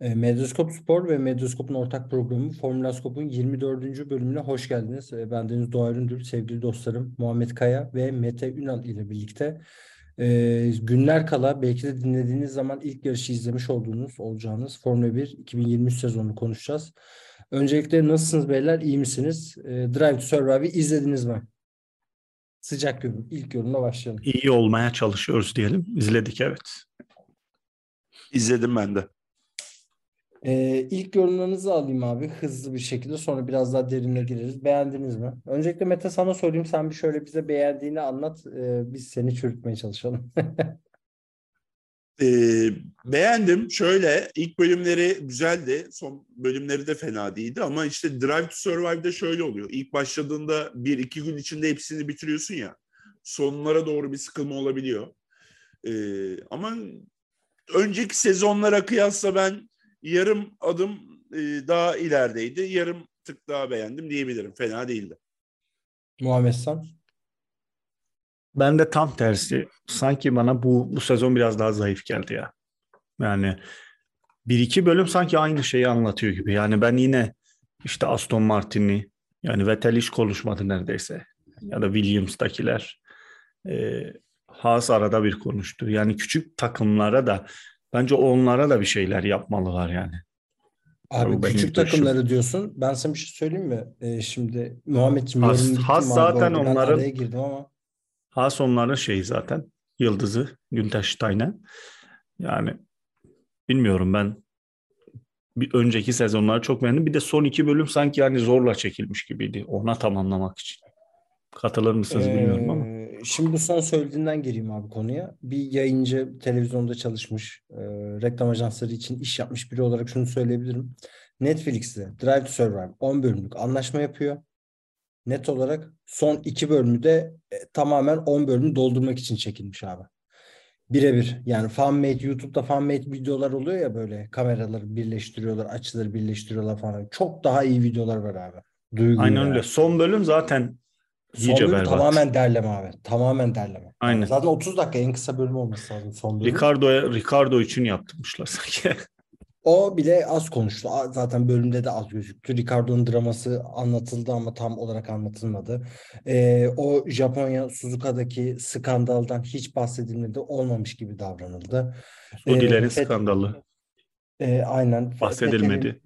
Medyaskop Spor ve Medyaskop'un ortak programı Formula Skop'un 24. bölümüne hoş geldiniz. E, Ben Deniz Doğa Üründül, sevgili dostlarım Muhammed Kaya ve Mete Ünal ile birlikte e, günler kala belki de dinlediğiniz zaman ilk yarışı izlemiş olduğunuz olacağınız Formula 1 2023 sezonunu konuşacağız. Öncelikle nasılsınız beyler? İyi misiniz? E, Drive to Survive'ı izlediniz mi? Sıcak yorum. İlk yorumla başlayalım. iyi olmaya çalışıyoruz diyelim. İzledik evet. İzledim ben de. Ee, ilk yorumlarınızı alayım abi hızlı bir şekilde sonra biraz daha derine gireriz. Beğendiniz mi? Öncelikle Mete sana sorayım sen bir şöyle bize beğendiğini anlat. Ee, biz seni çürütmeye çalışalım. Ee, beğendim. Şöyle ilk bölümleri güzeldi. Son bölümleri de fena değildi. Ama işte Drive to Survive'da şöyle oluyor. İlk başladığında bir iki gün içinde hepsini bitiriyorsun ya. Sonlara doğru bir sıkılma olabiliyor. Ee, ama önceki sezonlara kıyasla ben yarım adım e, daha ilerideydi. Yarım tık daha beğendim diyebilirim. Fena değildi. Muhammed San. Ben de tam tersi. Sanki bana bu bu sezon biraz daha zayıf geldi ya. Yani bir iki bölüm sanki aynı şeyi anlatıyor gibi. Yani ben yine işte Aston Martin'i yani Vettel hiç konuşmadı neredeyse. Ya da Williams'takiler. Ee, Haas arada bir konuştu. Yani küçük takımlara da bence onlara da bir şeyler yapmalılar yani. Abi Bu benim küçük duruşum. takımları diyorsun. Ben sana bir şey söyleyeyim mi? Ee, şimdi Muhammedciğim Has- Has abi? zaten ben onların- araya girdim ama. Haas onların şeyi zaten yıldızı Günter Steiner. Yani bilmiyorum ben bir önceki sezonları çok beğendim. Bir de son iki bölüm sanki yani zorla çekilmiş gibiydi. Ona tamamlamak için. Katılır mısınız bilmiyorum ama. Şimdi bu son söylediğinden gireyim abi konuya. Bir yayıncı televizyonda çalışmış, e, reklam ajansları için iş yapmış biri olarak şunu söyleyebilirim. Netflix'te Drive to Survive 10 bölümlük anlaşma yapıyor. Net olarak son 2 bölümü de e, tamamen 10 bölümü doldurmak için çekilmiş abi. Birebir yani fan-made YouTube'da fan-made videolar oluyor ya böyle kameraları birleştiriyorlar, açıları birleştiriyorlar falan. Çok daha iyi videolar var abi. Duygu Aynen öyle. Son bölüm zaten Son iyice bölüm berbat. tamamen derleme abi. Tamamen derleme. Aynen. Zaten 30 dakika en kısa bölüm olması lazım son bölüm. Ricardo'ya Ricardo için yaptırmışlar sanki. O bile az konuştu. Zaten bölümde de az gözüktü. Ricardo'nun draması anlatıldı ama tam olarak anlatılmadı. Ee, o Japonya Suzuka'daki skandaldan hiç bahsedilmedi. Olmamış gibi davranıldı. Suudilerin Ee, skandalı Ee, aynen. Bahsedilmedi. Fethel'in-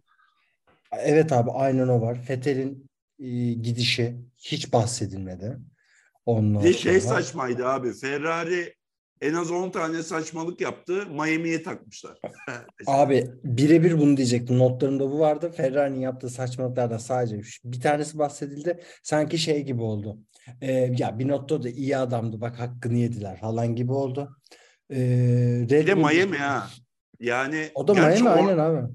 Evet abi aynen o var. Fethel'in e, gidişi hiç bahsedilmedi. Ondan Bir şey sonra- saçmaydı abi. Ferrari en az 10 tane saçmalık yaptı. Miami'ye takmışlar. Abi birebir bunu diyecektim. Notlarımda bu vardı. Ferrari'nin yaptığı saçmalıklardan sadece bir tanesi bahsedildi. Sanki şey gibi oldu. Ee, ya Binotto da iyi adamdı. Bak hakkını yediler falan gibi oldu. Ee, Red Bir de Miami ha. Yani O da Miami or- aynen abi.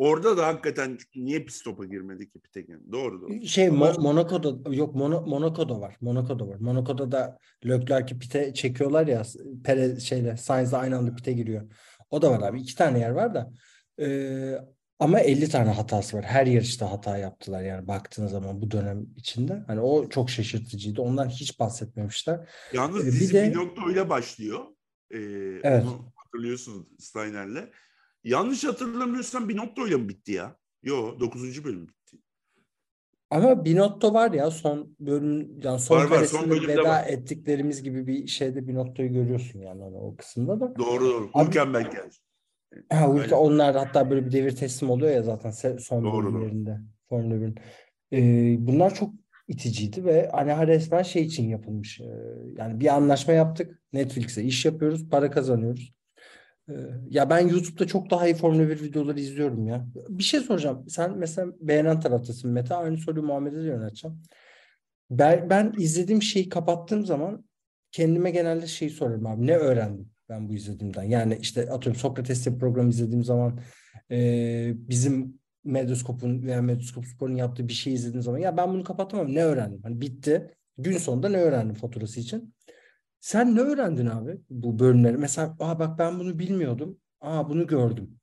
Orada da hakikaten niye pit stop'a girmedi ki Pitegen? Doğru doğru. Şey Mo- Monaco'da yok Mono, Monaco'da var. Monaco'da var. Monaco'da da Leclerc'i pite çekiyorlar ya Perez şeyle Sainz de aynı anda pite giriyor. O da var abi. İki tane yer var da. Ee, ama 50 tane hatası var. Her yarışta hata yaptılar yani baktığınız zaman bu dönem içinde. Hani o çok şaşırtıcıydı. Ondan hiç bahsetmemişler. Yalnız Ee, bir dizi de- Binotto ile başlıyor. Ee, Evet. Onu hatırlıyorsunuz Steiner'le. Yanlış hatırlamıyorsam Binotto ile mi bitti ya? Yo 9. bölüm bitti. Ama Binotto var ya son bölüm yani son Var, var, son veda var. ettiklerimiz gibi bir şeyde Binotto'yu görüyorsun yani hani o kısımda da. Doğru doğru. Abi- Hülkenberg geldi. Ha, onlar hatta böyle bir devir teslim oluyor ya zaten son Doğru, doğru. bölümlerinde Formula 1'in. Ee, bunlar çok iticiydi ve hani resmen şey için yapılmış. Ee, yani bir anlaşma yaptık. Netflix'e iş yapıyoruz, para kazanıyoruz. Ee, ya ben YouTube'da çok daha iyi Formula 1 videoları izliyorum ya. Bir şey soracağım. Sen mesela beğenen taraftasın Mete. Aynı soruyu Muhammed'e de yönelteceğim. Ben, ben izlediğim şeyi kapattığım zaman kendime genelde şeyi soruyorum abi. Ne öğrendim ben bu izlediğimden? Yani işte atıyorum Sokrates'te program izlediğim zaman e, bizim Medyascope'un veya Medyascope Spor'un yaptığı bir şey izlediğin zaman ya ben bunu kapatamam ne öğrendim? Hani bitti. Gün sonunda ne öğrendim faturası için? Sen ne öğrendin abi bu bölümleri? Mesela aa bak ben bunu bilmiyordum. Aa bunu gördüm.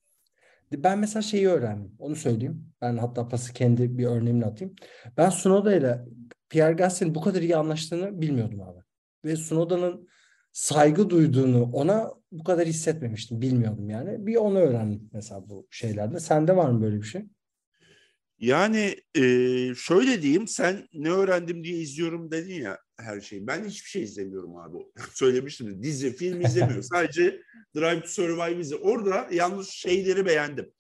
Ben mesela şeyi öğrendim. Onu söyleyeyim. Ben hatta pası kendi bir örneğimle atayım. Ben Sunoda ile Pierre Gasly'nin bu kadar iyi anlaştığını bilmiyordum abi. Ve Sunoda'nın saygı duyduğunu ona bu kadar hissetmemiştim. Bilmiyordum yani. Bir onu öğrendim mesela bu şeylerde. Sende var mı böyle bir şey? Yani e, şöyle diyeyim sen ne öğrendim diye izliyorum dedin ya her şeyi. Ben hiçbir şey izlemiyorum abi. Söylemiştim dizi, film izlemiyorum. Sadece Drive to Survive izle. Orada yalnız şeyleri beğendim.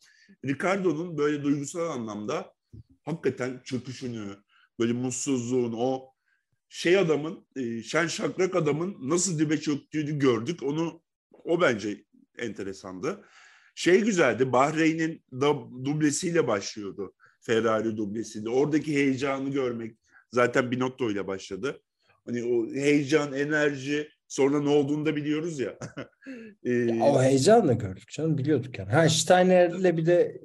Ricardo'nun böyle duygusal anlamda hakikaten çöküşünü, böyle mutsuzluğun, o şey adamın, e, şen şakrak adamın nasıl dibe çöktüğünü gördük. Onu o bence enteresandı. Şey güzeldi. Bahreyn'in da dublesiyle başlıyordu. Ferrari dublesiyle. Oradaki heyecanı görmek zaten Binotto ile başladı. Hani o heyecan, enerji sonra ne olduğunu da biliyoruz ya. ee, o heyecanla gördük canım biliyorduk yani. Ha Steiner'le bir de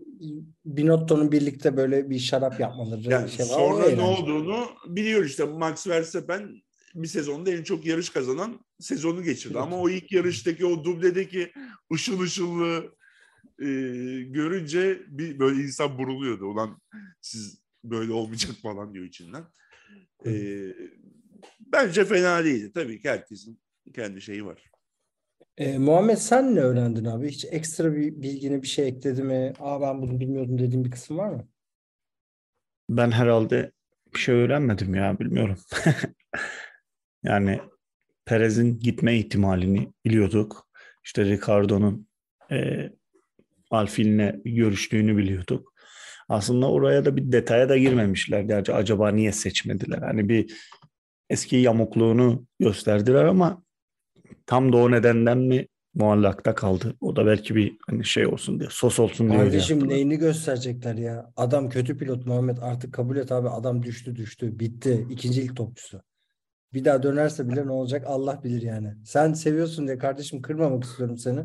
Binotto'nun birlikte böyle bir şarap yapmaları yani şey var. Sonra ne olduğunu biliyor işte Max Verstappen bir sezonda en çok yarış kazanan sezonu geçirdi. Ama o ilk yarıştaki o dubledeki ışıl ışıllı e, görünce bir böyle insan buruluyordu. Ulan siz böyle olmayacak falan diyor içinden. E, bence fena değildi. Tabii ki herkesin kendi şeyi var. E, Muhammed sen ne öğrendin abi? Hiç ekstra bir bilgine bir şey ekledi mi? Aa ben bunu bilmiyordum dediğin bir kısım var mı? Ben herhalde bir şey öğrenmedim ya bilmiyorum. yani Perez'in gitme ihtimalini biliyorduk. İşte Ricardo'nun e, Alfine'le görüştüğünü biliyorduk. Aslında oraya da bir detaya da girmemişlerdi. Acaba niye seçmediler? Hani bir eski yamukluğunu gösterdiler ama tam da o nedenden mi muallakta kaldı? O da belki bir hani şey olsun diye, sos olsun diye. Kardeşim neyini gösterecekler ya? Adam kötü pilot Muhammed artık kabul et abi. Adam düştü düştü. Bitti. İkinci ilk topçusu. Bir daha dönerse bile ne olacak Allah bilir yani. Sen seviyorsun diye kardeşim kırmamak istiyorum seni.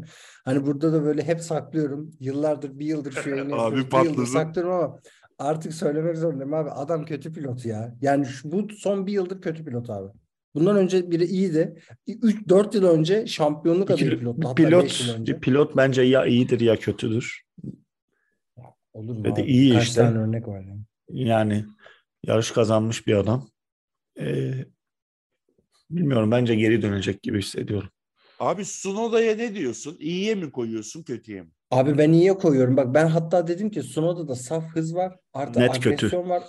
Hani burada da böyle hep saklıyorum. Yıllardır bir yıldır şu yayını Abi yapıyoruz. Bir yıldır saklıyorum ama artık söylemek zorundayım abi. Adam kötü pilot ya. Yani şu, bu son bir yıldır kötü pilot abi. Bundan önce biri iyiydi. 3-4 yıl önce şampiyonluk adayı pilot. Bir pilot, bir pilot bence ya iyidir ya kötüdür. Olur mu Ve de iyi Kaç işte. tane örnek var yani. Yani yarış kazanmış bir adam. Ee, bilmiyorum bence geri dönecek gibi hissediyorum. Abi Sunoda'ya ne diyorsun? İyiye mi koyuyorsun, kötüye mi? Abi ben iyiye koyuyorum. Bak ben hatta dedim ki Sunoda'da saf hız var. Artı Net agresyon kötü. var.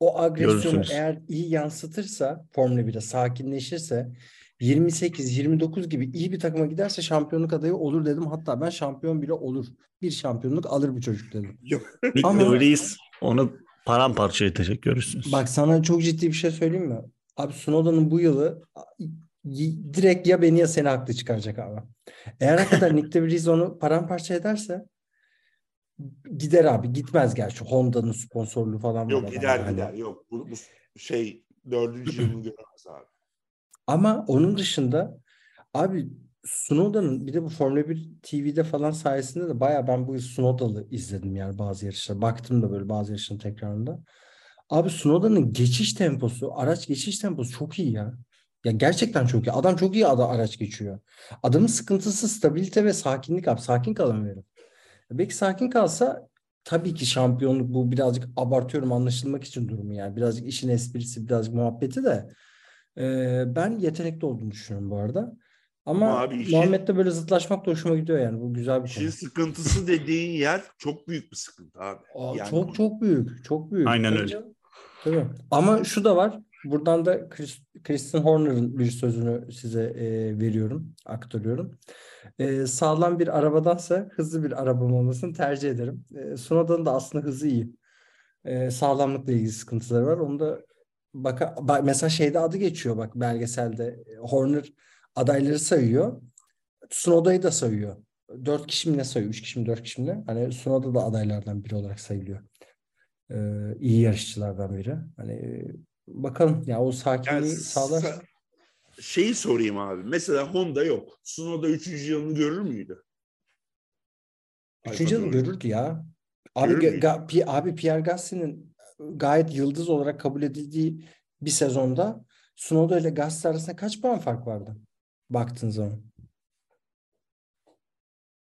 O agresyonu Görürsünüz. eğer iyi yansıtırsa Formula 1'e sakinleşirse 28-29 gibi iyi bir takıma giderse şampiyonluk adayı olur dedim. Hatta ben şampiyon bile olur. Bir şampiyonluk alır bu çocuk dedim. Nick Ama- Vries onu paramparça edecek görürsünüz. Bak sana çok ciddi bir şey söyleyeyim mi? Abi Snowden'ın bu yılı direkt ya beni ya seni haklı çıkaracak abi. Eğer hakikaten Nick de Vries onu paramparça ederse gider abi. Gitmez gerçi. Honda'nın sponsorluğu falan var. Yok adamda. gider Hani- gider. Yok bu, bu şey dördüncü yılını göremez abi. Ama onun dışında abi Sunoda'nın bir de bu Formula 1 TV'de falan sayesinde de bayağı ben bu yıl Sunoda'lı izledim yani bazı yarışlar. Baktım da böyle bazı yarışların tekrarında. Abi Sunoda'nın geçiş temposu, araç geçiş temposu çok iyi ya. Ya gerçekten çok iyi. Adam çok iyi ada araç geçiyor. Adamın sıkıntısı stabilite ve sakinlik abi. Sakin kalamıyorum. Belki sakin kalsa tabii ki şampiyonluk bu birazcık abartıyorum anlaşılmak için durumu yani. Birazcık işin esprisi, birazcık muhabbeti de. Ee, ben yetenekli olduğunu düşünüyorum bu arada. Ama Ama abi işin- Muhammed'le böyle zıtlaşmak da hoşuma gidiyor yani. Bu güzel bir konu. sıkıntısı dediğin yer çok büyük bir sıkıntı abi. Aa, Yani çok çok büyük. Çok büyük. Aynen öyle. Tabii. Ama şu da var. Buradan da Chris, Christian Horner'ın bir sözünü size e, veriyorum, aktarıyorum. E, sağlam bir arabadansa hızlı bir arabam olmasını tercih ederim. E, Sunoda'nın da aslında hızı iyi. E, sağlamlıkla ilgili sıkıntıları var. Onu da baka, bak, mesela şeyde adı geçiyor bak belgeselde. Horner adayları sayıyor. Sunoda'yı da sayıyor. Dört kişi mi ne sayıyor? Üç kişi mi dört kişi mi ne? Hani Sunoda da adaylardan biri olarak sayılıyor. Ee, iyi yarışçılardan biri. Hani e, bakalım ya o Yani sakinliği sağlar. sa- şeyi sorayım abi. Mesela Honda yok. Sunoda üçüncü yılını görür müydü? Üçüncü yıl Alfa Tauri. görürdü ya. Abi, Görür Ga- abi Pierre Gasly'nin gayet yıldız olarak kabul edildiği bir sezonda Tsunoda ile Gasly arasında kaç puan fark vardı? Baktığın zaman.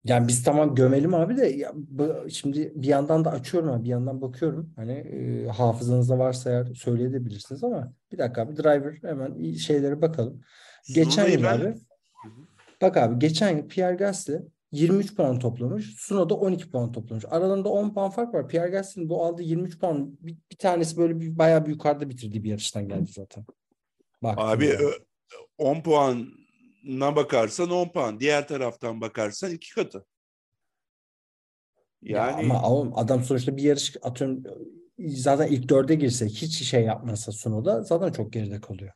Yani biz tamam gömelim abi de ya, bu- şimdi bir yandan da açıyorum abi bir yandan bakıyorum. Hani e, hafızanızda varsa eğer söyleyebilirsiniz ama bir dakika abi driver hemen şeylere bakalım. Geçen yıl ben- abi bak abi geçen yıl Pierre Gasly 23 puan toplamış. Tsunoda 12 puan toplamış. Aralarında 10 puan fark var. Pierre Gasly'nin bu aldığı 23 puan bir, bir tanesi böyle bir bayağı bir yukarıda bitirdiği bir yarıştan geldi zaten. Baktığın Abi ö- 10 puanına bakarsan 10 puan. Diğer taraftan bakarsan iki katı. Ya Yani ama oğlum adam sonuçta bir yarış atıyorum zaten ilk dörde girse hiç şey yapmasa Tsunoda zaten çok geride kalıyor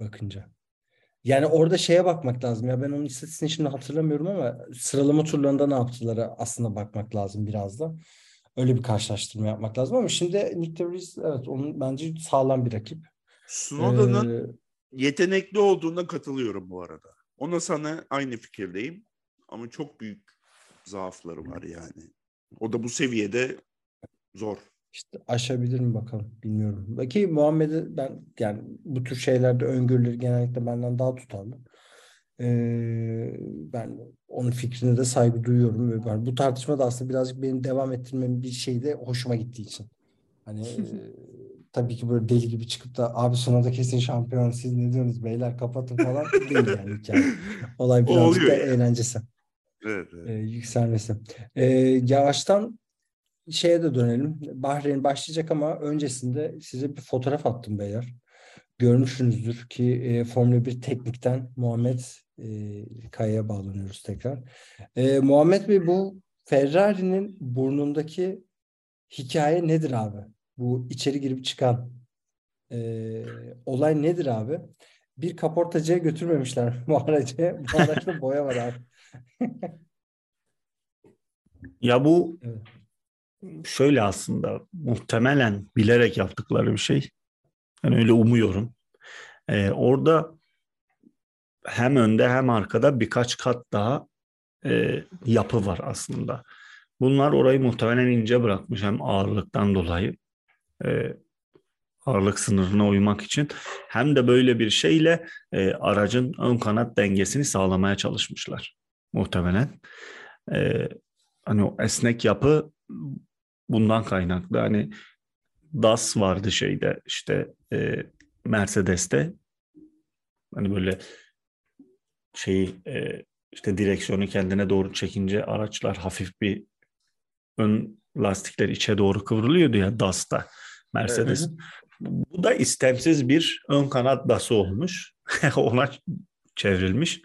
bakınca. Yani orada şeye bakmak lazım ya ben onun istatistiğini şimdi hatırlamıyorum ama sıralama turlarında ne yaptıları aslında bakmak lazım biraz da. Öyle bir karşılaştırma yapmak lazım ama şimdi Nick DeVries evet onun bence sağlam bir rakip. Snowden'ın Ee, yetenekli olduğuna katılıyorum bu arada. Ona sana aynı fikirdeyim. Ama çok büyük zaafları var yani. O da bu seviyede zor. İşte aşabilir mi bakalım bilmiyorum. Belki Muhammed'i ben yani bu tür şeylerde öngörüleri genellikle benden daha tutarlı. Ee, ben onun fikrine de saygı duyuyorum ve ben bu tartışma da aslında birazcık benim devam ettirmem bir şey de hoşuma gittiği için. Hani tabii ki böyle deli gibi çıkıp da abi sonra da kesin şampiyon siz ne diyorsunuz beyler kapatın falan değil yani hikaye. Olay birazcık da yani. eğlencesi Evet, evet. e, yükselmesi. E, yavaştan şeye de dönelim. Bahreyn başlayacak ama öncesinde size bir fotoğraf attım beyler. Görmüşsünüzdür ki e, Formula 1 teknikten Muhammed e, Kaya'ya bağlanıyoruz tekrar. E, Muhammed Bey bu Ferrari'nin burnundaki hikaye nedir abi? Bu içeri girip çıkan e, olay nedir abi? Bir kaportacıya götürmemişler bu aracı. Bu araçta boya var abi. Ya bu Evet. şöyle aslında muhtemelen bilerek yaptıkları bir şey. Ben öyle umuyorum. Ee, orada hem önde hem arkada birkaç kat daha e, yapı var aslında. Bunlar orayı muhtemelen ince bırakmış hem ağırlıktan dolayı e, ağırlık sınırına uymak için hem de böyle bir şeyle e, aracın ön kanat dengesini sağlamaya çalışmışlar muhtemelen. E, hani o esnek yapı bundan kaynaklı. Hani DAS vardı şeyde işte e, Mercedes'te hani böyle şeyi e, işte direksiyonu kendine doğru çekince araçlar hafif bir ön lastikler içe doğru kıvrılıyordu ya DAS'ta Mercedes. Bu da istemsiz bir ön kanat DAS'ı olmuş. Ona çevrilmiş.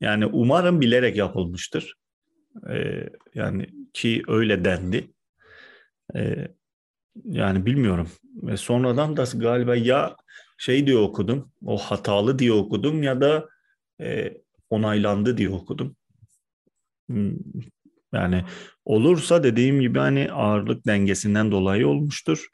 Yani umarım bilerek yapılmıştır. Ee, yani ki öyle dendi. Ee, yani bilmiyorum. Ve sonradan da galiba ya şey diye okudum, o hatalı diye okudum ya da e, onaylandı diye okudum. Hmm, Yani olursa dediğim gibi hani ağırlık dengesinden dolayı olmuştur.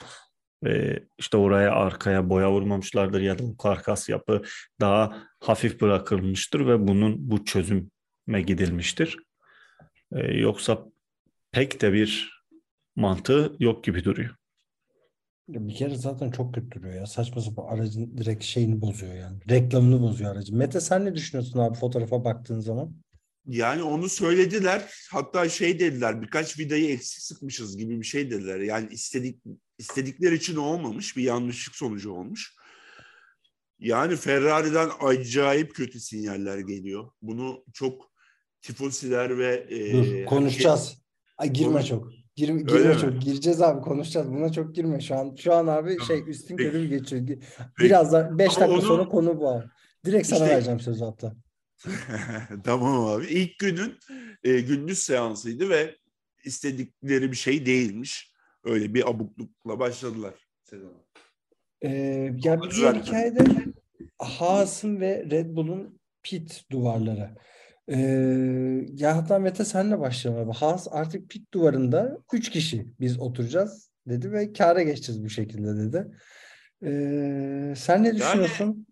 Ee, işte oraya arkaya boya vurmamışlardır ya da bu karkas yapı daha hafif bırakılmıştır ve bunun bu çözüme gidilmiştir. Ee, yoksa pek de bir mantığı yok gibi duruyor. Ya bir kere zaten çok kötü duruyor ya. Saçma sapan aracın direkt şeyini bozuyor yani. Reklamını bozuyor aracın. Mete sen ne düşünüyorsun abi fotoğrafa baktığın zaman? Yani onu söylediler. Hatta şey dediler birkaç vidayı eksik sıkmışız gibi bir şey dediler. Yani istedik istedikleri için olmamış bir yanlışlık sonucu olmuş. Yani Ferrari'den acayip kötü sinyaller geliyor. Bunu çok tifosiler ve e, Dur konuşacağız. Ay girme Konuş- çok. Girme, Öyle girme mi? çok. Gireceğiz abi konuşacağız. Buna çok girme şu an. Şu an abi Tamam. şey üstün körü geçiyor. Biraz da 5 Ama dakika onu- sonra konu bu abi. Direkt sana İşte- vereceğim sözü hatta. tamam abi. İlk günün e, gündüz seansıydı ve istedikleri bir şey değilmiş. Öyle bir abuklukla başladılar sezona. Ee, ya bir diğer hikayede Haas'ın ve Red Bull'un pit duvarları. Ee, ya hatta Mete senle başlayalım abi. Haas artık pit duvarında 3 kişi biz oturacağız dedi ve kâra geçeceğiz bu şekilde dedi. Ee, sen ne düşünüyorsun?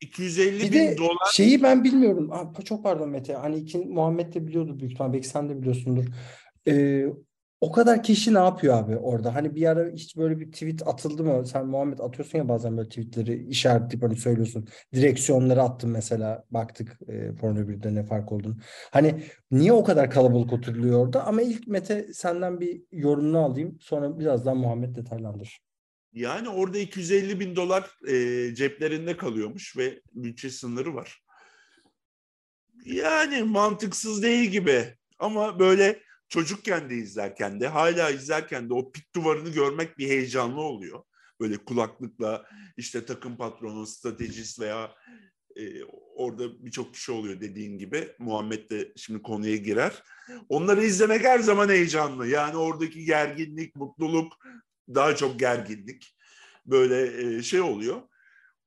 250 Bir bin de dolar şeyi ben bilmiyorum. Aa, çok pardon Mete. Hani iki, Muhammed de biliyordu büyük ihtimal. Belki sen de biliyorsundur. Ee, o kadar kişi ne yapıyor abi orada? Hani bir ara hiç böyle bir tweet atıldı mı? Sen Muhammed atıyorsun ya bazen böyle tweetleri işaretleyip hani söylüyorsun. Direksiyonları attım mesela. Baktık e, Formula 1'de ne fark olduğunu. Hani niye o kadar kalabalık oturuluyor orada? Ama ilk Mete senden bir yorumunu alayım. Sonra birazdan Muhammed detaylandır. Yani orada 250 bin dolar e, ceplerinde kalıyormuş ve bütçe sınırı var. Yani mantıksız değil gibi. Ama böyle çocukken de izlerken de hala izlerken de o pit duvarını görmek bir heyecanlı oluyor. Böyle kulaklıkla işte takım patronu, stratejist veya e, orada birçok kişi oluyor dediğin gibi. Muhammed de şimdi konuya girer. Onları izlemek her zaman heyecanlı. Yani oradaki gerginlik, mutluluk, daha çok gerginlik böyle e, şey oluyor.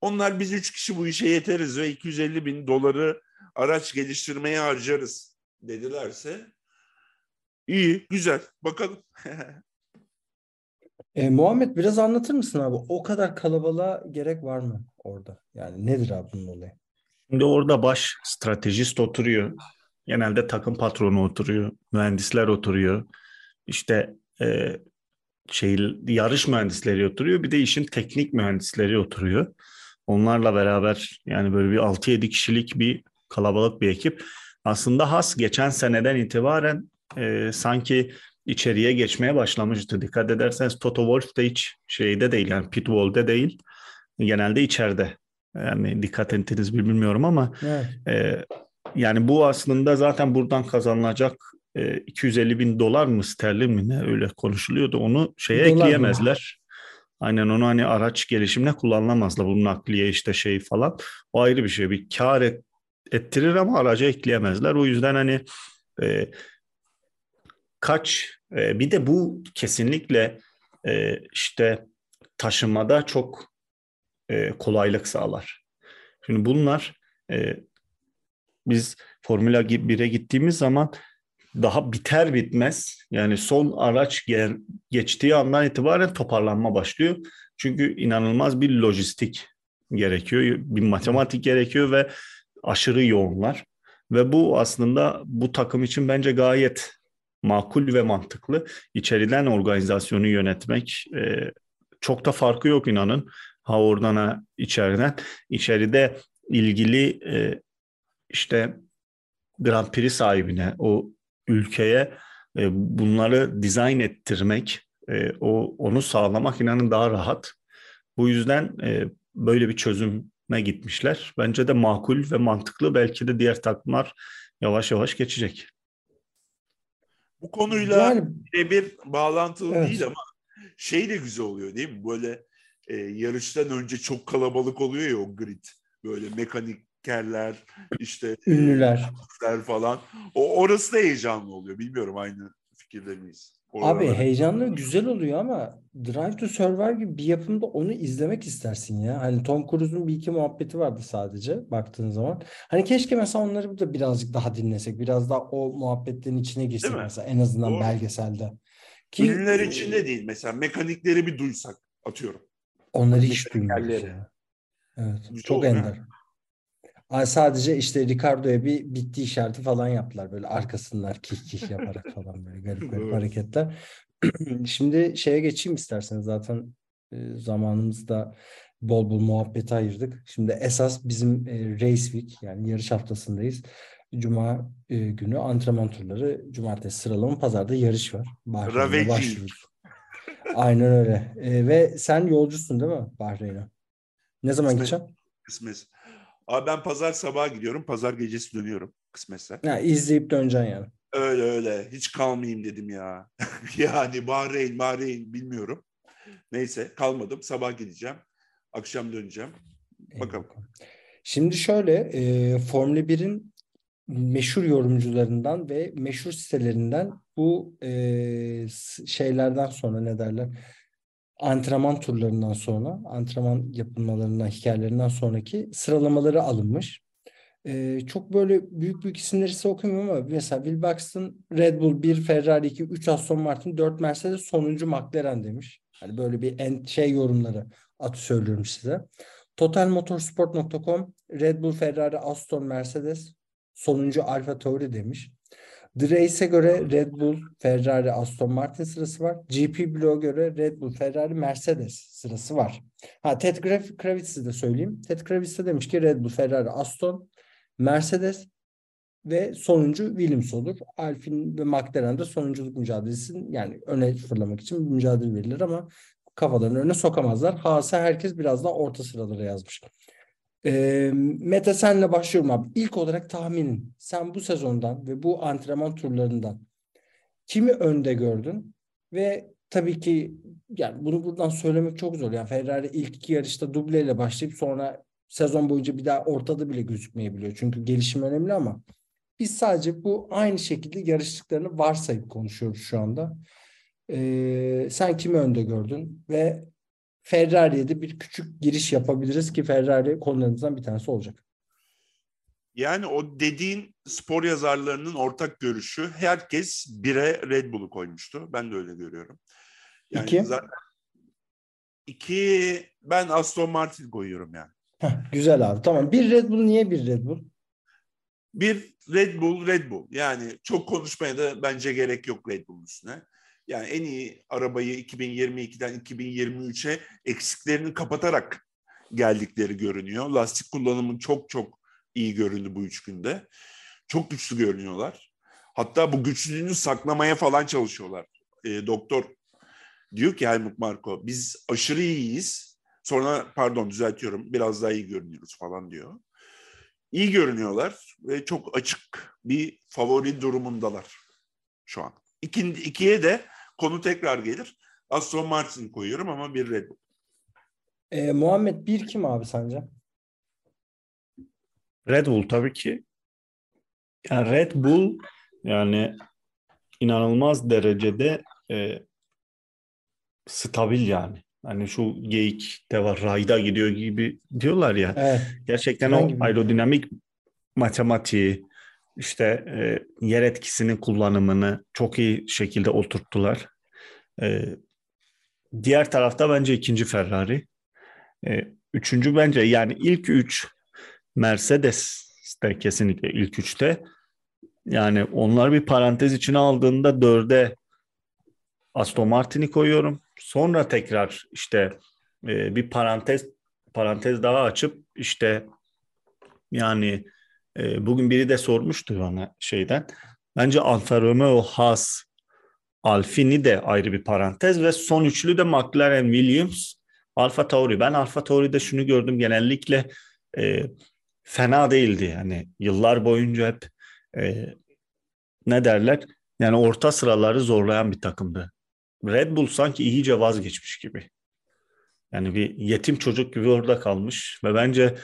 Onlar biz üç kişi bu işe yeteriz ve 250 bin doları araç geliştirmeye harcarız dedilerse iyi, güzel. Bakalım. E, Muhammed biraz anlatır mısın abi? O kadar kalabalığa gerek var mı orada? Yani nedir abi bunun olayı? Şimdi orada baş stratejist oturuyor. Genelde takım patronu oturuyor. Mühendisler oturuyor. İşte e, şey yarış mühendisleri oturuyor. Bir de işin teknik mühendisleri oturuyor. Onlarla beraber yani böyle bir 6-7 kişilik bir kalabalık bir ekip. Aslında has geçen seneden itibaren e, sanki içeriye geçmeye başlamıştı. Dikkat ederseniz Toto Wolff de hiç şeyde değil yani pitwall'de değil. Genelde içeride. Yani dikkat ettiniz mi bilmiyorum ama Evet. e, yani bu aslında zaten buradan kazanılacak e, 250 bin dolar mı sterlin mi ne öyle konuşuluyordu. Onu şeye Dolar mı? ekleyemezler. Aynen onu hani araç gelişimine kullanılamazlar. Bu nakliye işte şey falan. O ayrı bir şey. Bir kar et- ettirir ama araca ekleyemezler. O yüzden hani e, kaç e, bir de bu kesinlikle e, işte taşımada çok e, kolaylık sağlar. Şimdi bunlar e, biz Formula 1'e gittiğimiz zaman daha biter bitmez yani son araç geçtiği andan itibaren toparlanma başlıyor. Çünkü inanılmaz bir lojistik gerekiyor, bir matematik gerekiyor ve aşırı yoğunlar. Ve bu aslında bu takım için bence gayet makul ve mantıklı. İçeriden organizasyonu yönetmek e, çok da farkı yok inanın. Ha oradan ha içeriden. İçeride ilgili e, işte Grand Prix sahibine, o ülkeye e, bunları dizayn ettirmek, e, o onu sağlamak inanın daha rahat. Bu yüzden e, böyle bir çözüme gitmişler. Bence de makul ve mantıklı. Belki de diğer takımlar yavaş yavaş geçecek. Bu konuyla Yani bir bağlantılı Evet. değil ama şey de güzel oluyor değil mi? Böyle e, yarıştan önce çok kalabalık oluyor ya o grid. Böyle mekanikerler, işte ünlüler. e, falan. O orası da heyecanlı oluyor. Bilmiyorum aynı fikirde miyiz? Abi heyecanlı güzel oluyor ama Drive to Survive gibi bir yapımda onu izlemek istersin ya. Hani Tom Cruise'un bir iki muhabbeti vardı sadece baktığın zaman. Hani keşke mesela onları da birazcık daha dinlesek. Biraz daha o muhabbetlerin içine girsek mesela en azından Doğru. belgeselde. Ki Ünlüler e, için de değil. Mesela mekanikleri bir duysak atıyorum. onları hiç Mekanizmaları. duymuyoruz. Evet, Güzel çok ender. Sadece işte Ricardo'ya bir bitti işareti falan yaptılar böyle arkasından kih kih yaparak falan böyle garip garip hareketler. Şimdi şeye geçeyim isterseniz zaten e, zamanımızda bol bol muhabbete ayırdık. Şimdi esas bizim e, race week yani yarış haftasındayız. Cuma e, günü antrenman turları, cumartesi sıralama, pazarda yarış var. Bahreyn'e başlıyoruz. Aynen öyle. E, ve sen yolcusun değil mi Bahreyn'e? Ne zaman gideceksin? Kısmet. Abi ben pazar sabahı gidiyorum. Pazar gecesi dönüyorum. Kısmetse. Ha, izleyip döneceksin yani. Öyle öyle. Hiç kalmayayım dedim ya. yani Bahreyn, Bahreyn bilmiyorum. Neyse kalmadım. Sabah gideceğim. Akşam döneceğim. Bakalım. Şimdi şöyle e, Formula 1'in meşhur yorumcularından ve meşhur sitelerinden bu e, şeylerden sonra ne derler? Antrenman turlarından sonra, antrenman yapılmalarından, hikayelerinden sonraki sıralamaları alınmış. E, çok böyle büyük büyük isimleri size okumuyorum ama mesela Will Buxton Red Bull 1, Ferrari 2, 3 Aston Martin, 4 Mercedes, sonuncu McLaren demiş. Hani böyle bir en, şey yorumları atı söylüyorum size. Totalmotorsport.com Red Bull, Ferrari, Aston, Mercedes sonuncu Alfa Tauri demiş. The göre Red Bull, Ferrari, Aston Martin sırası var. GP Block'a göre Red Bull, Ferrari, Mercedes sırası var. Ha Ted Grav- Kravitz'i de söyleyeyim. Ted Kravitz de demiş ki Red Bull, Ferrari, Aston, Mercedes ve sonuncu Williams olur. Alpine ve McLaren de sonunculuk mücadelesinin yani öne fırlamak için bir mücadele verilir ama kafalarını öne sokamazlar. Haas'a herkes biraz daha orta sıralara yazmış. Ee, Mete senle başlıyorum abi. İlk olarak tahminin. Sen bu sezondan ve bu antrenman turlarından kimi önde gördün? Ve tabii ki yani bunu buradan söylemek çok zor. Yani Ferrari ilk iki yarışta dubleyle başlayıp sonra sezon boyunca bir daha ortada bile gözükmeyebiliyor. Çünkü gelişim önemli ama biz sadece bu aynı şekilde yarıştıklarını varsayıp konuşuyoruz şu anda. Ee, sen kimi önde gördün ve Ferrari'ye de bir küçük giriş yapabiliriz ki Ferrari konularımızdan bir tanesi olacak. Yani o dediğin spor yazarlarının ortak görüşü herkes bire Red Bull'u koymuştu. Ben de öyle görüyorum. Yani İki? zaten iki ben Aston Martin koyuyorum yani. Heh, güzel abi. Tamam. Bir Red Bull niye bir Red Bull? Bir Red Bull, Red Bull. Yani çok konuşmaya da bence gerek yok Red Bull'un üstüne. Yani en iyi arabayı 2022'den 2023'e eksiklerini kapatarak geldikleri görünüyor. Lastik kullanımı çok çok iyi göründü bu üç günde. Çok güçlü görünüyorlar. Hatta bu güçlülüğünü saklamaya falan çalışıyorlar. E, doktor diyor ki Helmut Marko biz aşırı iyiyiz. Sonra pardon düzeltiyorum biraz daha iyi görünüyoruz falan diyor. İyi görünüyorlar ve çok açık bir favori durumundalar şu an. İkinci, ikiye de konu tekrar gelir. Aston Martin koyuyorum ama bir Red Bull. Ee, Muhammed bir kim abi sence? Red Bull tabii ki. Yani Red Bull yani inanılmaz derecede e, stabil yani. Hani şu geyik de var rayda gidiyor gibi diyorlar ya. Evet. Gerçekten Tren o gibi. aerodinamik matematiği işte e, yer etkisinin kullanımını çok iyi şekilde oturttular. E, diğer tarafta bence ikinci Ferrari. E, üçüncü bence yani ilk üç Mercedes de kesinlikle ilk üçte. Yani onlar bir parantez içine aldığında dörde Aston Martin'i koyuyorum. Sonra tekrar işte e, bir parantez parantez daha açıp işte yani e, bugün biri de sormuştu bana şeyden. Bence Alfa Romeo, Haas, Alfini de ayrı bir parantez ve son üçlü de McLaren, Williams, Alfa Tauri. Ben Alfa Tauri'de şunu gördüm genellikle e, fena değildi. Yani yıllar boyunca hep e, ne derler? Yani orta sıraları zorlayan bir takımdı. Red Bull sanki iyice vazgeçmiş gibi. Yani bir yetim çocuk gibi orada kalmış ve bence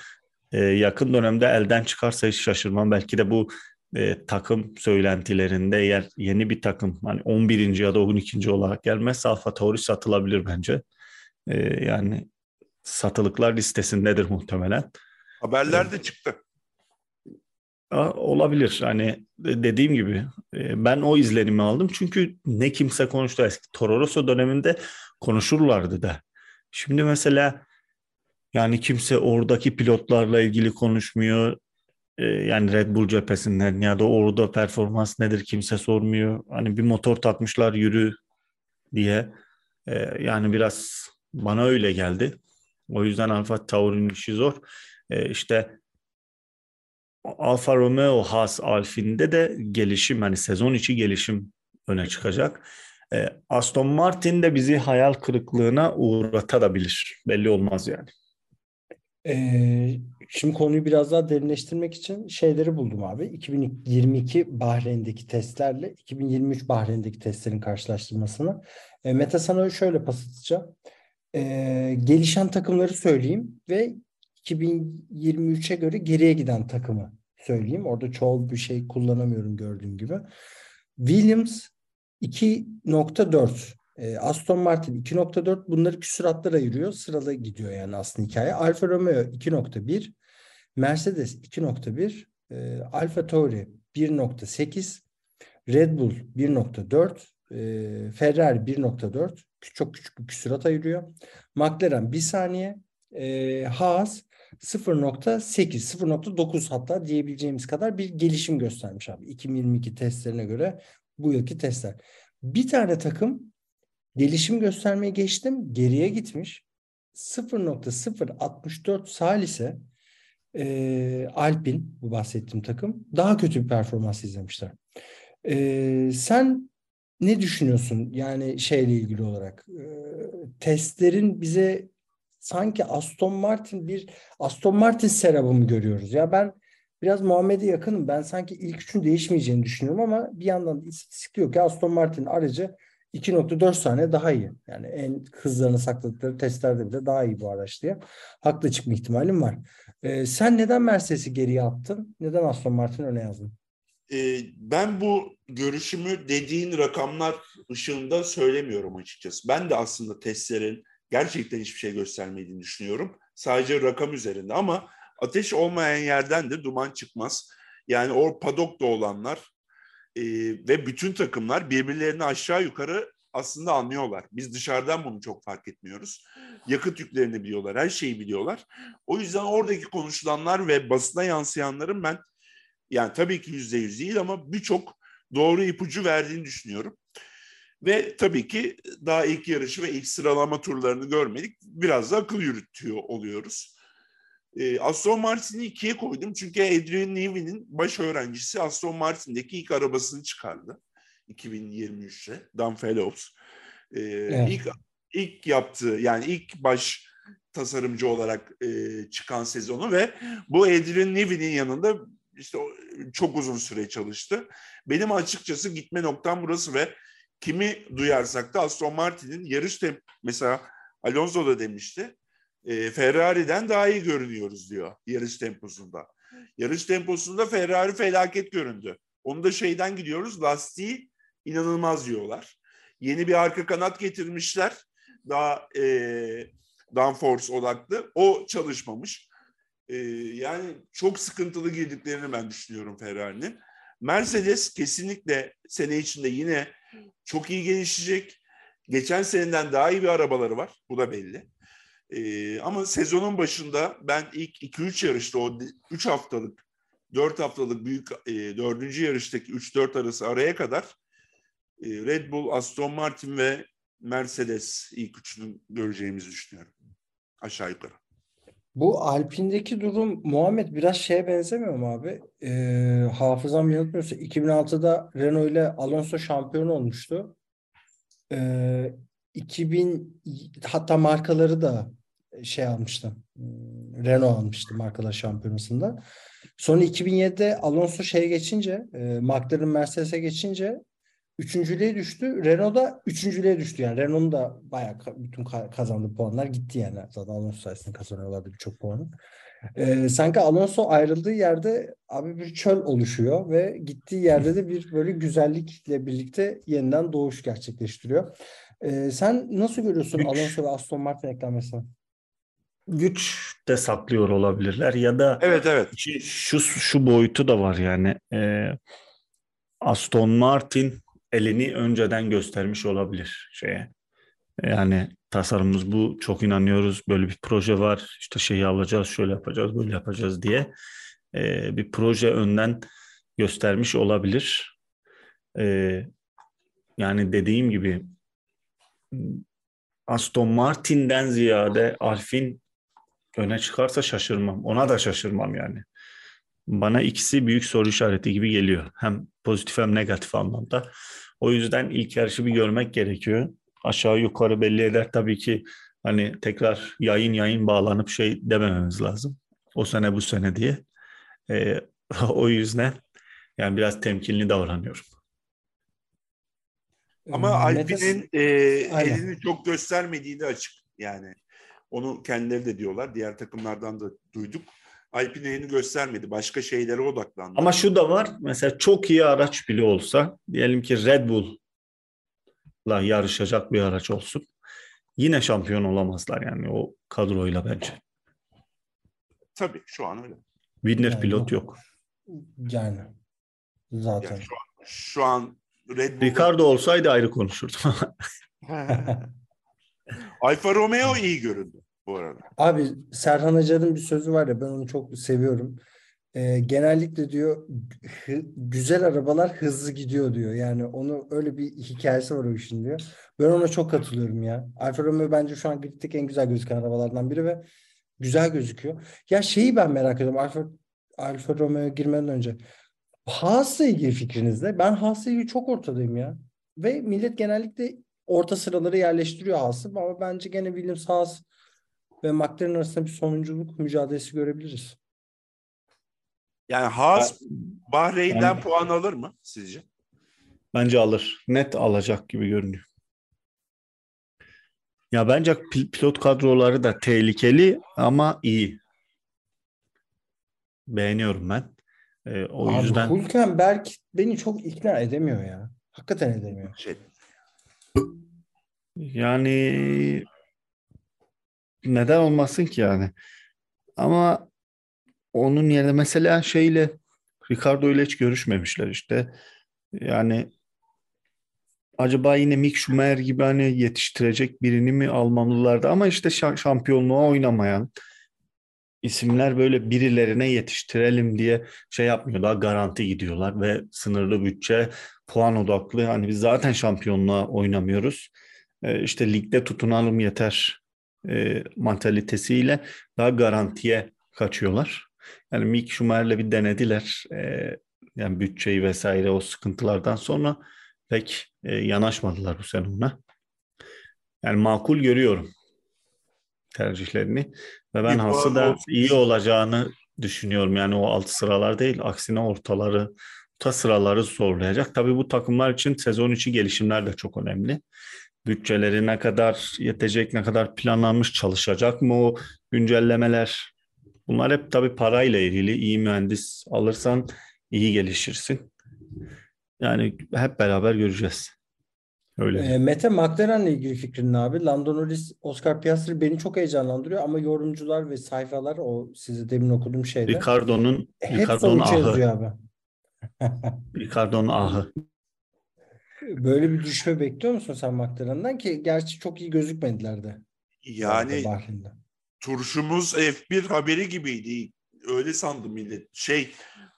e, yakın dönemde elden çıkarsa hiç şaşırmam. Belki de bu e, takım söylentilerinde eğer yeni bir takım hani 11. ya da 12. olarak gelmezse Alfa Tauri satılabilir bence. E, yani satılıklar listesindedir muhtemelen. Haberler de çıktı. Aa, Olabilir. Hani dediğim gibi e, ben o izlenimi aldım. Çünkü ne kimse konuştu. Eski Toro Rosso döneminde konuşurlardı da. Şimdi mesela yani kimse oradaki pilotlarla ilgili konuşmuyor. E, Yani Red Bull cephesinden ya da orada performans nedir kimse sormuyor. Hani bir motor takmışlar yürü diye. E, Yani biraz bana öyle geldi. O yüzden Alfa Tauri'nin işi zor. E, İşte Alfa Romeo, Haas, Alfine'de de gelişim hani sezon içi gelişim öne çıkacak. E, Aston Martin de bizi hayal kırıklığına uğratabilir. Belli olmaz yani. Ee, şimdi konuyu biraz daha derinleştirmek için şeyleri buldum abi. 2022 Bahreyn'deki testlerle 2023 Bahreyn'deki testlerin karşılaştırmasını. E, Mete sana şöyle pas atacağım. Ee, gelişen takımları söyleyeyim ve 2023'e göre geriye giden takımı söyleyeyim. Orada çoğul bir şey kullanamıyorum gördüğün gibi. Williams 2.4 e, Aston Martin 2.4 bunları küsuratlar ayırıyor. Sıralı gidiyor yani aslında hikaye. Alfa Romeo 2.1 Mercedes 2.1 e, Alfa Tauri 1.8 Red Bull 1.4 e, Ferrari 1.4 çok küçük bir küsurat ayırıyor. McLaren 1 saniye e, Haas 0.8, 0.9 hatta diyebileceğimiz kadar bir gelişim göstermiş abi. 2022 testlerine göre bu yılki testler. Bir tane takım gelişim göstermeye geçtim geriye gitmiş. 0.064 salise e, Alpin bu bahsettiğim takım daha kötü bir performans izlemişler. E, sen ne düşünüyorsun yani şeyle ilgili olarak e, testlerin bize sanki Aston Martin bir Aston Martin serabı mı görüyoruz? Ya ben biraz Muhammed'e yakınım. Ben sanki ilk üçün değişmeyeceğini düşünüyorum ama bir yandan da istatistik diyor ki Aston Martin aracı 2.4 saniye daha iyi. Yani en hızlarını sakladıkları testlerde bile daha iyi bu araç diye. Haklı çıkma ihtimalim var. Ee, sen neden Mercedes'i geriye attın? Neden Aston Martin öne yazdın? Ee, ben bu görüşümü dediğin rakamlar ışığında söylemiyorum açıkçası. Ben de aslında testlerin gerçekten hiçbir şey göstermediğini düşünüyorum. Sadece rakam üzerinde ama ateş olmayan yerden de duman çıkmaz. Yani o padokta olanlar e, ve bütün takımlar birbirlerini aşağı yukarı aslında anlıyorlar. Biz dışarıdan bunu çok fark etmiyoruz. Yakıt yüklerini biliyorlar, her şeyi biliyorlar. O yüzden oradaki konuşulanlar ve basına yansıyanların ben yani tabii ki yüzde yüz değil ama birçok doğru ipucu verdiğini düşünüyorum. Ve tabii ki daha ilk yarışı ve ilk sıralama turlarını görmedik. Biraz da akıl yürütüyor oluyoruz. E, Aston Martin'i ikiye koydum çünkü Adrian Newey'nin baş öğrencisi Aston Martin'deki ilk arabasını çıkardı. 2023'te Dan Fellows. E, evet. ilk, ilk yaptığı yani ilk baş tasarımcı olarak e, çıkan sezonu ve bu Adrian Newey'nin yanında işte çok uzun süre çalıştı. Benim açıkçası gitme noktam burası ve kimi duyarsak da Aston Martin'in yarış tem mesela Alonso da demişti. E, Ferrari'den daha iyi görünüyoruz diyor yarış temposunda. Yarış temposunda Ferrari felaket göründü. Onu da şeyden gidiyoruz lastiği inanılmaz diyorlar. Yeni bir arka kanat getirmişler. Daha e, downforce odaklı. O çalışmamış. E, yani çok sıkıntılı girdiklerini ben düşünüyorum Ferrari'nin. Mercedes kesinlikle sene içinde yine çok iyi gelişecek. Geçen seneden daha iyi bir arabaları var. Bu da belli. Ee, ama sezonun başında ben ilk 2-3 yarışta o 3 haftalık 4 haftalık büyük e, 4. yarıştaki 3-4 arası araya kadar e, Red Bull, Aston Martin ve Mercedes ilk üçünü göreceğimizi düşünüyorum. Aşağı yukarı. Bu Alpine'deki durum Muhammed biraz şeye benzemiyor mu abi? Ee, hafızam yanıltmıyorsa 2006'da Renault ile Alonso şampiyon olmuştu. Ee, 2000 hatta markaları da şey almıştı. Renault almıştı markalar şampiyonasında. Sonra 2007'de Alonso şeye geçince, e, McLaren Mercedes'e geçince üçüncülüğe düştü. Renault da üçüncülüğe düştü. Yani Renault'un da bayağı bütün kazandığı puanlar gitti yani. Zaten Alonso sayesinde kazanıyorlardı birçok puanı. Ee, sanki Alonso ayrıldığı yerde abi bir çöl oluşuyor ve gittiği yerde de bir böyle güzellikle birlikte yeniden doğuş gerçekleştiriyor. Ee, sen nasıl görüyorsun Güç. Alonso ve Aston Martin eklenmesini? Güç de saklıyor olabilirler ya da evet evet şu şu boyutu da var yani e, Aston Martin elini önceden göstermiş olabilir şeye. Yani tasarımımız bu çok inanıyoruz böyle bir proje var işte şeyi alacağız şöyle yapacağız böyle yapacağız diye e, bir proje önden göstermiş olabilir. E, yani dediğim gibi Aston Martin'den ziyade Alfin öne çıkarsa şaşırmam. Ona da şaşırmam yani. Bana ikisi büyük soru işareti gibi geliyor. Hem pozitif hem negatif anlamda. O yüzden ilk yarışı bir görmek gerekiyor. Aşağı yukarı belli eder tabii ki hani tekrar yayın yayın bağlanıp şey demememiz lazım. O sene bu sene diye. Ee, o yüzden yani biraz temkinli davranıyorum. Ama Alpin'in e, elini çok göstermediği de açık. Yani onu kendileri de diyorlar. Diğer takımlardan da duyduk. Alpine elini göstermedi. Başka şeylere odaklandı. Ama şu da var. Mesela çok iyi araç bile olsa diyelim ki Red Bull'la yarışacak bir araç olsun. Yine şampiyon olamazlar yani o kadroyla bence. Tabii şu an öyle. Winner yani, pilot yok. Yani zaten. Yani şu, an, şu an Red Bull Ricardo olsaydı ayrı konuşurdum. Alfa Romeo iyi göründü. bu arada. Abi Serhan Acar'ın bir sözü var ya ben onu çok seviyorum. Ee, genellikle diyor hı- güzel arabalar hızlı gidiyor diyor. Yani onu öyle bir hikayesi var o işin diyor. Ben ona çok katılıyorum ya. Alfa Romeo bence şu an griddeki en güzel gözüken arabalardan biri ve güzel gözüküyor. Ya şeyi ben merak ediyorum. Alfa Alfa Romeo'ya girmeden önce. Haas'la ilgili fikriniz ne? Ben Haas'la ilgili çok ortadayım ya. Ve millet genellikle orta sıraları yerleştiriyor Haas'ı ama bence gene Williams Haas ve McLaren arasında bir sonunculuk mücadelesi görebiliriz. Yani Haas Bahreyn'den Ben- puan alır mı sizce? Bence alır. Net alacak gibi görünüyor. Ya bence pil- pilot kadroları da tehlikeli ama iyi. Beğeniyorum ben. Ee, o Abi yüzden Hülkenberg beni çok ikna edemiyor ya. Hakikaten edemiyor. Şey, yani neden olmasın ki yani? Ama onun yerine mesela şeyle Ricardo ile hiç görüşmemişler işte. Yani acaba yine Mick Schumacher gibi hani yetiştirecek birini mi almamalılardı ama işte şa- şampiyonluğa oynamayan isimler böyle birilerine yetiştirelim diye şey yapmıyor. Daha garanti gidiyorlar ve sınırlı bütçe, puan odaklı. Hani biz zaten şampiyonluğa oynamıyoruz. Ee, işte ligde tutunalım yeter e, mantalitesiyle daha garantiye kaçıyorlar. Yani Mick Schumacher'le bir denediler. Ee, yani bütçeyi vesaire o sıkıntılardan sonra pek e, yanaşmadılar bu sene ona. Yani makul görüyorum tercihlerini ve ben Haas'ı da iyi olacağını düşünüyorum. Yani o alt sıralar değil, aksine ortaları, orta sıraları zorlayacak. Tabii bu takımlar için sezon içi gelişimler de çok önemli. Bütçeleri ne kadar yetecek, ne kadar planlanmış, çalışacak mı o güncellemeler? Bunlar hep tabii parayla ilgili. İyi mühendis alırsan iyi gelişirsin. Yani hep beraber göreceğiz. Öyle. E, Mete McLaren'le ilgili fikrin ne abi? Lando Norris, Oscar Piastri beni çok heyecanlandırıyor ama yorumcular ve sayfalar o size demin okuduğum şeyde Ricardo'nun Ricardo'nun ahı. yazıyor abi. Ricardo'nun ahı. Böyle bir düşme bekliyor musun sen McLaren'dan ki gerçi çok iyi gözükmediler de. yani Bahreyn'de. turşumuz F1 haberi gibiydi. Öyle sandı millet. Şey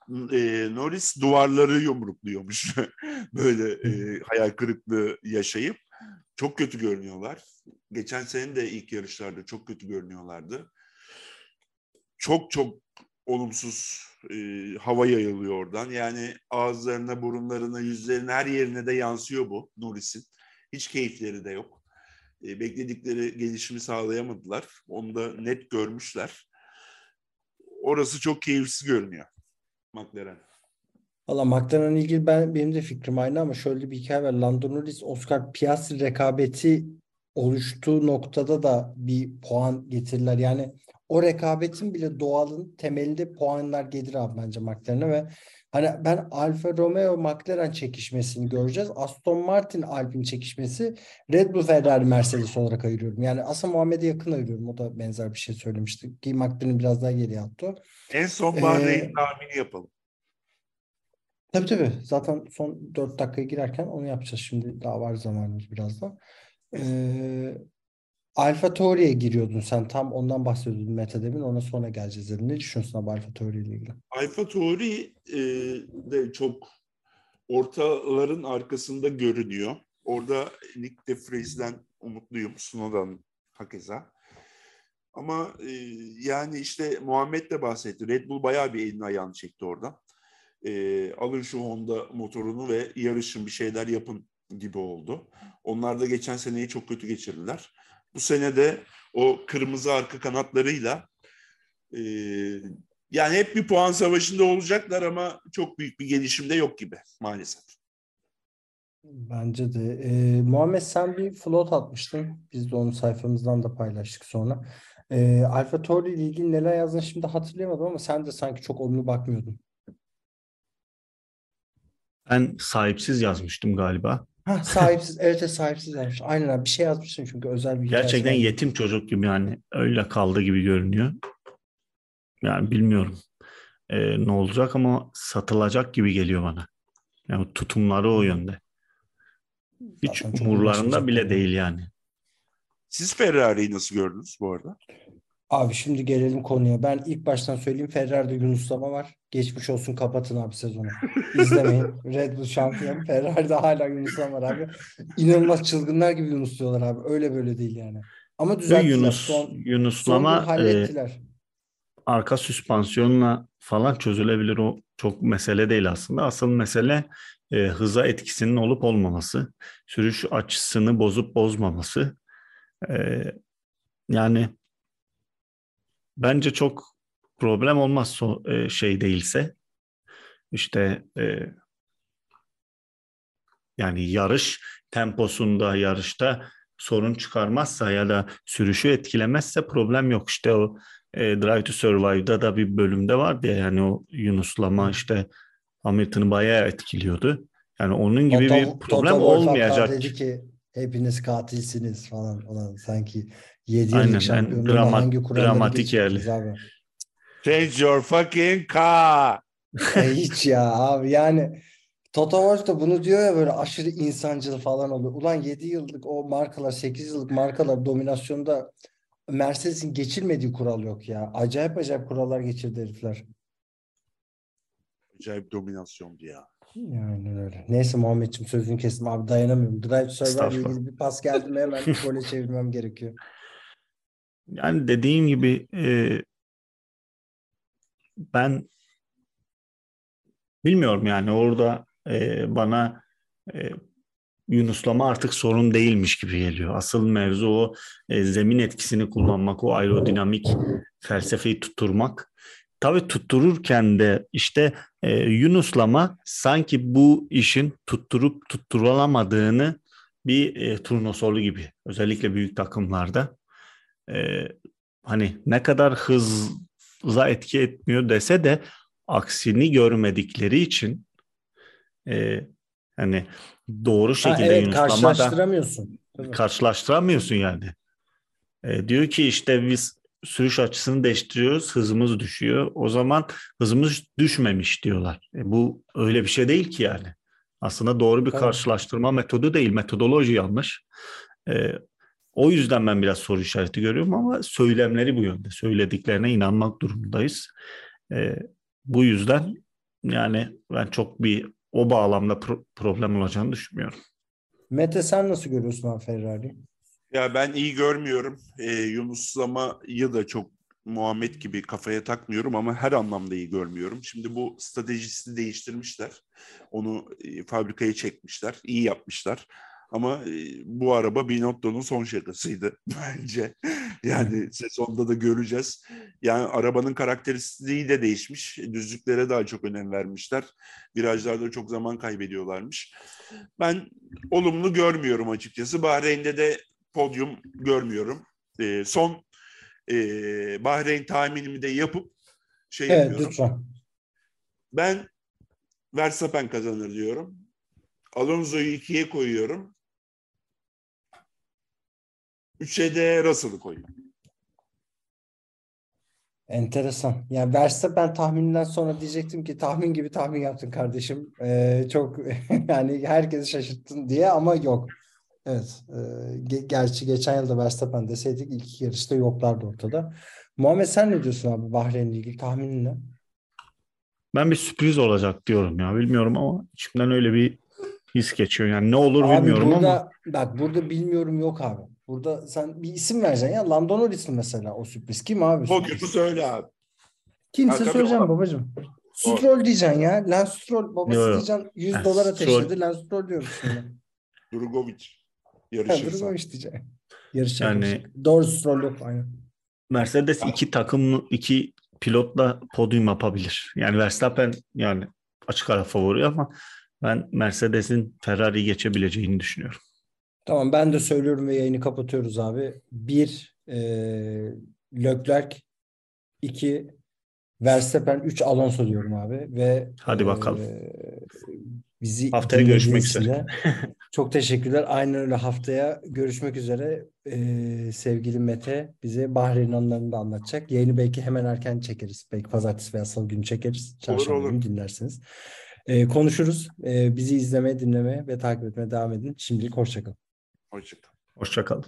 e, Norris duvarları yumrukluyormuş. Böyle e, hayal kırıklığı yaşayıp çok kötü görünüyorlar. Geçen sene de ilk yarışlarda çok kötü görünüyorlardı. Çok çok olumsuz e, hava yayılıyor oradan. Yani ağızlarına, burunlarına, yüzlerine her yerine de yansıyor bu Norris'in. Hiç keyifleri de yok. E, bekledikleri gelişimi sağlayamadılar. Onu da net görmüşler. Orası çok keyifsiz görünüyor. McLaren. Valla McLaren'la ilgili ben, benim de fikrim aynı ama şöyle bir hikaye var. Lando Norris, Oscar Piastri rekabeti oluştuğu noktada da bir puan getirirler. Yani o rekabetin bile doğalın temelinde puanlar gelir abi bence McLaren'e ve hani ben Alfa Romeo McLaren çekişmesini göreceğiz. Aston Martin Alpine çekişmesi Red Bull Ferrari Mercedes olarak ayırıyorum. Yani aslında Muhammed'e yakın ayırıyorum. O da benzer bir şey söylemişti. Ki McLaren biraz daha geriye attı. En son Ee, Bahreyn tahmini yapalım. Tabii tabii. Zaten son 4 dakikaya girerken onu yapacağız. Şimdi daha var zamanımız birazdan. Ee, Alfa Tauri'ye giriyordun sen. Tam ondan bahsediyordun Mete demin. Ona sonra geleceğiz dedim. Ne düşünüyorsun abi Alfa Tauri ile ilgili? Alfa Tauri e, de çok ortaların arkasında görünüyor. Orada Nick de Vries'den umutluyum. Sunoda'nın hakeza. Ama e, yani işte Muhammed de bahsetti. Red Bull bayağı bir elini ayağını çekti orada. E, alın şu Honda motorunu ve yarışın bir şeyler yapın gibi oldu. Onlar da geçen seneyi çok kötü geçirdiler. Bu sene de o kırmızı arka kanatlarıyla e, yani hep bir puan savaşında olacaklar ama çok büyük bir gelişim de yok gibi maalesef. Bence de. Ee, Muhammed sen bir float atmıştın. Biz de onu sayfamızdan da paylaştık sonra. Ee, Alfa Tauri ile ilgili neler yazdın şimdi hatırlayamadım ama sen de sanki çok olumlu bakmıyordun. Ben sahipsiz yazmıştım galiba. Ha sahipsiz. Evet sahipsiz yazmış. Aynen abi bir şey yazmışsın çünkü özel bir hikayesi Gerçekten var. yetim çocuk gibi yani öyle kaldı gibi görünüyor. Yani bilmiyorum ee, ne olacak ama satılacak gibi geliyor bana. Yani tutumları o yönde. Hiç Zaten umurlarında bile değil yani. Siz Ferrari'yi nasıl gördünüz bu arada? Abi şimdi gelelim konuya. Ben ilk baştan söyleyeyim Ferrari'de Yunuslama var. Geçmiş olsun kapatın abi sezonu. İzlemeyin. Red Bull şampiyon. Ferrari'de hala Yunuslama var abi. İnanılmaz çılgınlar gibi Yunusluyorlar abi. Öyle böyle değil yani. Ama düzelttiler. Yunus, Son, son Yunuslama gün e, hallettiler. arka süspansiyonla falan çözülebilir. O çok mesele değil aslında. Asıl mesele e, hıza etkisinin olup olmaması. Sürüş açısını bozup bozmaması. E, yani bence çok problem olmaz so, e, şey değilse. İşte e, yani yarış temposunda, yarışta sorun çıkarmazsa ya da sürüşü etkilemezse problem yok. İşte o e, Drive to Survive'da da bir bölümde vardı ya yani o Yunuslama işte Hamilton'ı bayağı etkiliyordu. Yani onun gibi Toto- bir Toto problem hatta olmayacak. dedi ki hepiniz katilsiniz falan falan. Sanki 7 Aynen, yıllık yani şampiyonluğu dramat- hangi kuralları dramatik yerli. abi? Change your fucking car. E, hiç ya abi yani Toto Wolff da bunu diyor ya böyle aşırı insancıl falan oluyor. Ulan 7 yıllık o markalar 8 yıllık markalar dominasyonda Mercedes'in geçirmediği kural yok ya. Acayip acayip kurallar geçirdi herifler. Acayip dominasyondu ya. Yani öyle. Neyse Muhammedciğim sözünü kestim abi dayanamıyorum. Drive ile Estağfurullah. ilgili bir pas geldi mi hemen gole çevirmem gerekiyor. Yani dediğim gibi e, ben bilmiyorum yani orada e, bana e, Yunuslama artık sorun değilmiş gibi geliyor. Asıl mevzu o e, zemin etkisini kullanmak, o aerodinamik felsefeyi tutturmak. Tabii tuttururken de işte e, Yunuslama sanki bu işin tutturup tutturulamadığını bir e, turnosorlu gibi. Özellikle büyük takımlarda. E, hani ne kadar hızla etki etmiyor dese de aksini görmedikleri için e, hani doğru Ha, şekilde evet Yunuslama da karşılaştıramıyorsun. Karşılaştıramıyorsun yani. E, diyor ki işte biz sürüş açısını değiştiriyoruz, hızımız düşüyor. O zaman hızımız düşmemiş diyorlar. E, bu öyle bir şey değil ki yani. Aslında doğru bir karşılaştırma metodu değil, metodoloji yanlış. E, o yüzden ben biraz soru işareti görüyorum ama söylemleri bu yönde. Söylediklerine inanmak durumundayız. E, bu yüzden yani ben çok bir o bağlamda pro- problem olacağını düşünmüyorum. Mete sen nasıl görüyorsun abi Ferrari? Ya ben iyi görmüyorum. Ee, Yunuslamayı da çok Muhammed gibi kafaya takmıyorum ama her anlamda iyi görmüyorum. Şimdi bu stratejisini değiştirmişler. Onu e, fabrikaya çekmişler. İyi yapmışlar. Ama e, bu araba Binotto'nun son şakasıydı bence. Yani sezonda da göreceğiz. Yani arabanın karakteristiği de değişmiş. Düzlüklere daha çok önem vermişler. Virajlarda çok zaman kaybediyorlarmış. Ben olumlu görmüyorum açıkçası. Bahreyn'de de podyum görmüyorum. Ee, son e, Bahreyn tahminimi de yapıp şey Evet yapıyorum. lütfen. Ben Verstappen kazanır diyorum. Alonso'yu ikiye koyuyorum. Üçe de Russell'ı koyuyorum. Enteresan. Yani Verstappen tahmininden sonra diyecektim ki tahmin gibi tahmin yaptın kardeşim. Ee, çok yani herkesi şaşırttın diye ama yok. Evet. e, ge- gerçi geçen yılda Verstappen deseydik ilk iki yarışta yoklardı ortada. Muhammed sen ne diyorsun abi Bahreyn'le ilgili tahminin ne? Ben bir sürpriz olacak diyorum ya. Bilmiyorum ama içimden öyle bir his geçiyor. Yani ne olur Abi bilmiyorum burada ama bak burada bilmiyorum yok abi. Burada sen bir isim vereceksin ya. Lando Norris mi mesela o sürpriz? Kim abi? Sürpriz? söyle abi. Kimse Ha, söyleyeceğim o- babacığım. Stroll diyeceksin ya. Lance Stroll babası Yo, yo. diyeceksin 100 Ha, dolar Stroll. ateşledi. Lance Stroll diyoruz şimdi. Drugovic Ha, yarışırsa. durum o iş diyeceksin. Yarış Yani-. Doğru Stroll yok aynen. Mercedes iki takım iki pilotla podyum yapabilir. Yani Verstappen yani açık ara favori ama ben Mercedes'in Ferrari'yi geçebileceğini düşünüyorum. Tamam ben de söylüyorum ve yayını kapatıyoruz abi. Bir e, Leclerc, iki Verstappen, üç Alonso diyorum abi ve Hadi e, bakalım. Bizi haftaya görüşmek üzere. çok teşekkürler. Aynen öyle haftaya görüşmek üzere. Ee, sevgili Mete bize Bahreyn anılarını da anlatacak. Yayını belki hemen erken çekeriz. Belki pazartesi veya salı günü çekeriz. Çarşamba günü dinlersiniz. Ee, konuşuruz. Ee, bizi izleme, dinleme ve takip etmeye devam edin. Şimdilik hoşçakalın. Hoşçakalın. Hoşçakalın.